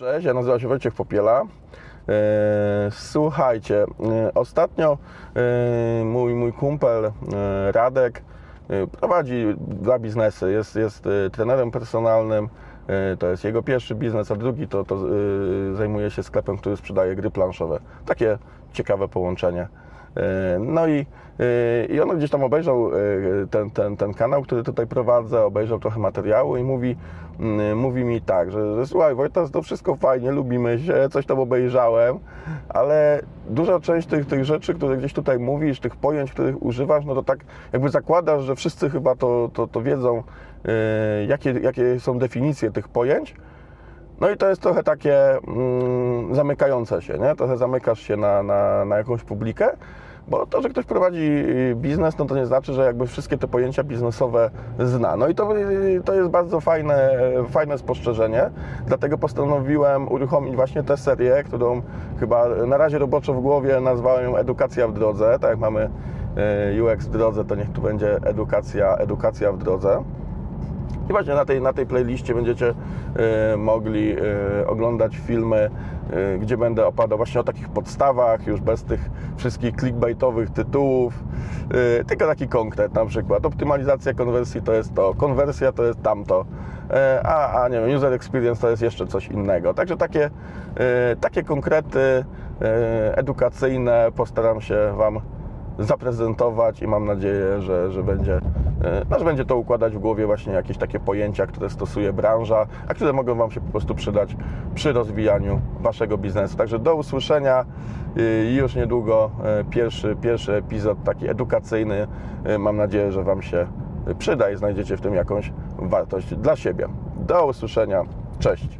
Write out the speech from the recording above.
Cześć, ja nazywam się Wojciech Popiela. E, Słuchajcie, e, ostatnio e, mój, mój kumpel Radek prowadzi dwa biznesy. Jest, jest trenerem personalnym, to jest jego pierwszy biznes, a drugi to, to zajmuje się sklepem, który sprzedaje gry planszowe. Takie ciekawe połączenie. E, No i, e, i on gdzieś tam obejrzał e, ten, ten, ten kanał, który tutaj prowadzę, obejrzał trochę materiału i mówi, mówi mi tak, że, że słuchaj Wojtas, to wszystko fajnie, lubimy się, coś tam obejrzałem, ale duża część tych, tych rzeczy, które gdzieś tutaj mówisz, tych pojęć, których używasz, no to tak jakby zakładasz, że wszyscy chyba to, to, to wiedzą, jakie, jakie są definicje tych pojęć, no i to jest trochę takie mm, zamykające się, nie? Trochę zamykasz się na, na, na jakąś publikę, bo to, że ktoś prowadzi biznes, no to nie znaczy, że jakby wszystkie te pojęcia biznesowe zna. No i to, to jest bardzo fajne, fajne spostrzeżenie, dlatego postanowiłem uruchomić właśnie tę serię, którą chyba na razie roboczo w głowie nazwałem ją Edukacja w drodze, tak jak mamy e, UX w drodze, to niech tu będzie edukacja, edukacja w drodze. I właśnie na tej, na tej playliście będziecie e, mogli e, oglądać filmy, e, gdzie będę opadał właśnie o takich podstawach, już bez tych wszystkich clickbaitowych tytułów, tylko taki konkret na przykład. Optymalizacja konwersji to jest to, konwersja to jest tamto, a, a nie wiem, user experience to jest jeszcze coś innego. Także takie, takie konkrety edukacyjne postaram się Wam zaprezentować i mam nadzieję, że, że, będzie, e, no, że będzie to układać w głowie właśnie jakieś takie pojęcia, które stosuje branża, a które mogą Wam się po prostu przydać przy rozwijaniu Waszego biznesu. Także do usłyszenia i już niedługo e, pierwszy, pierwszy epizod taki edukacyjny. E, Mam nadzieję, że Wam się przyda i znajdziecie w tym jakąś wartość dla siebie. Do usłyszenia. Cześć.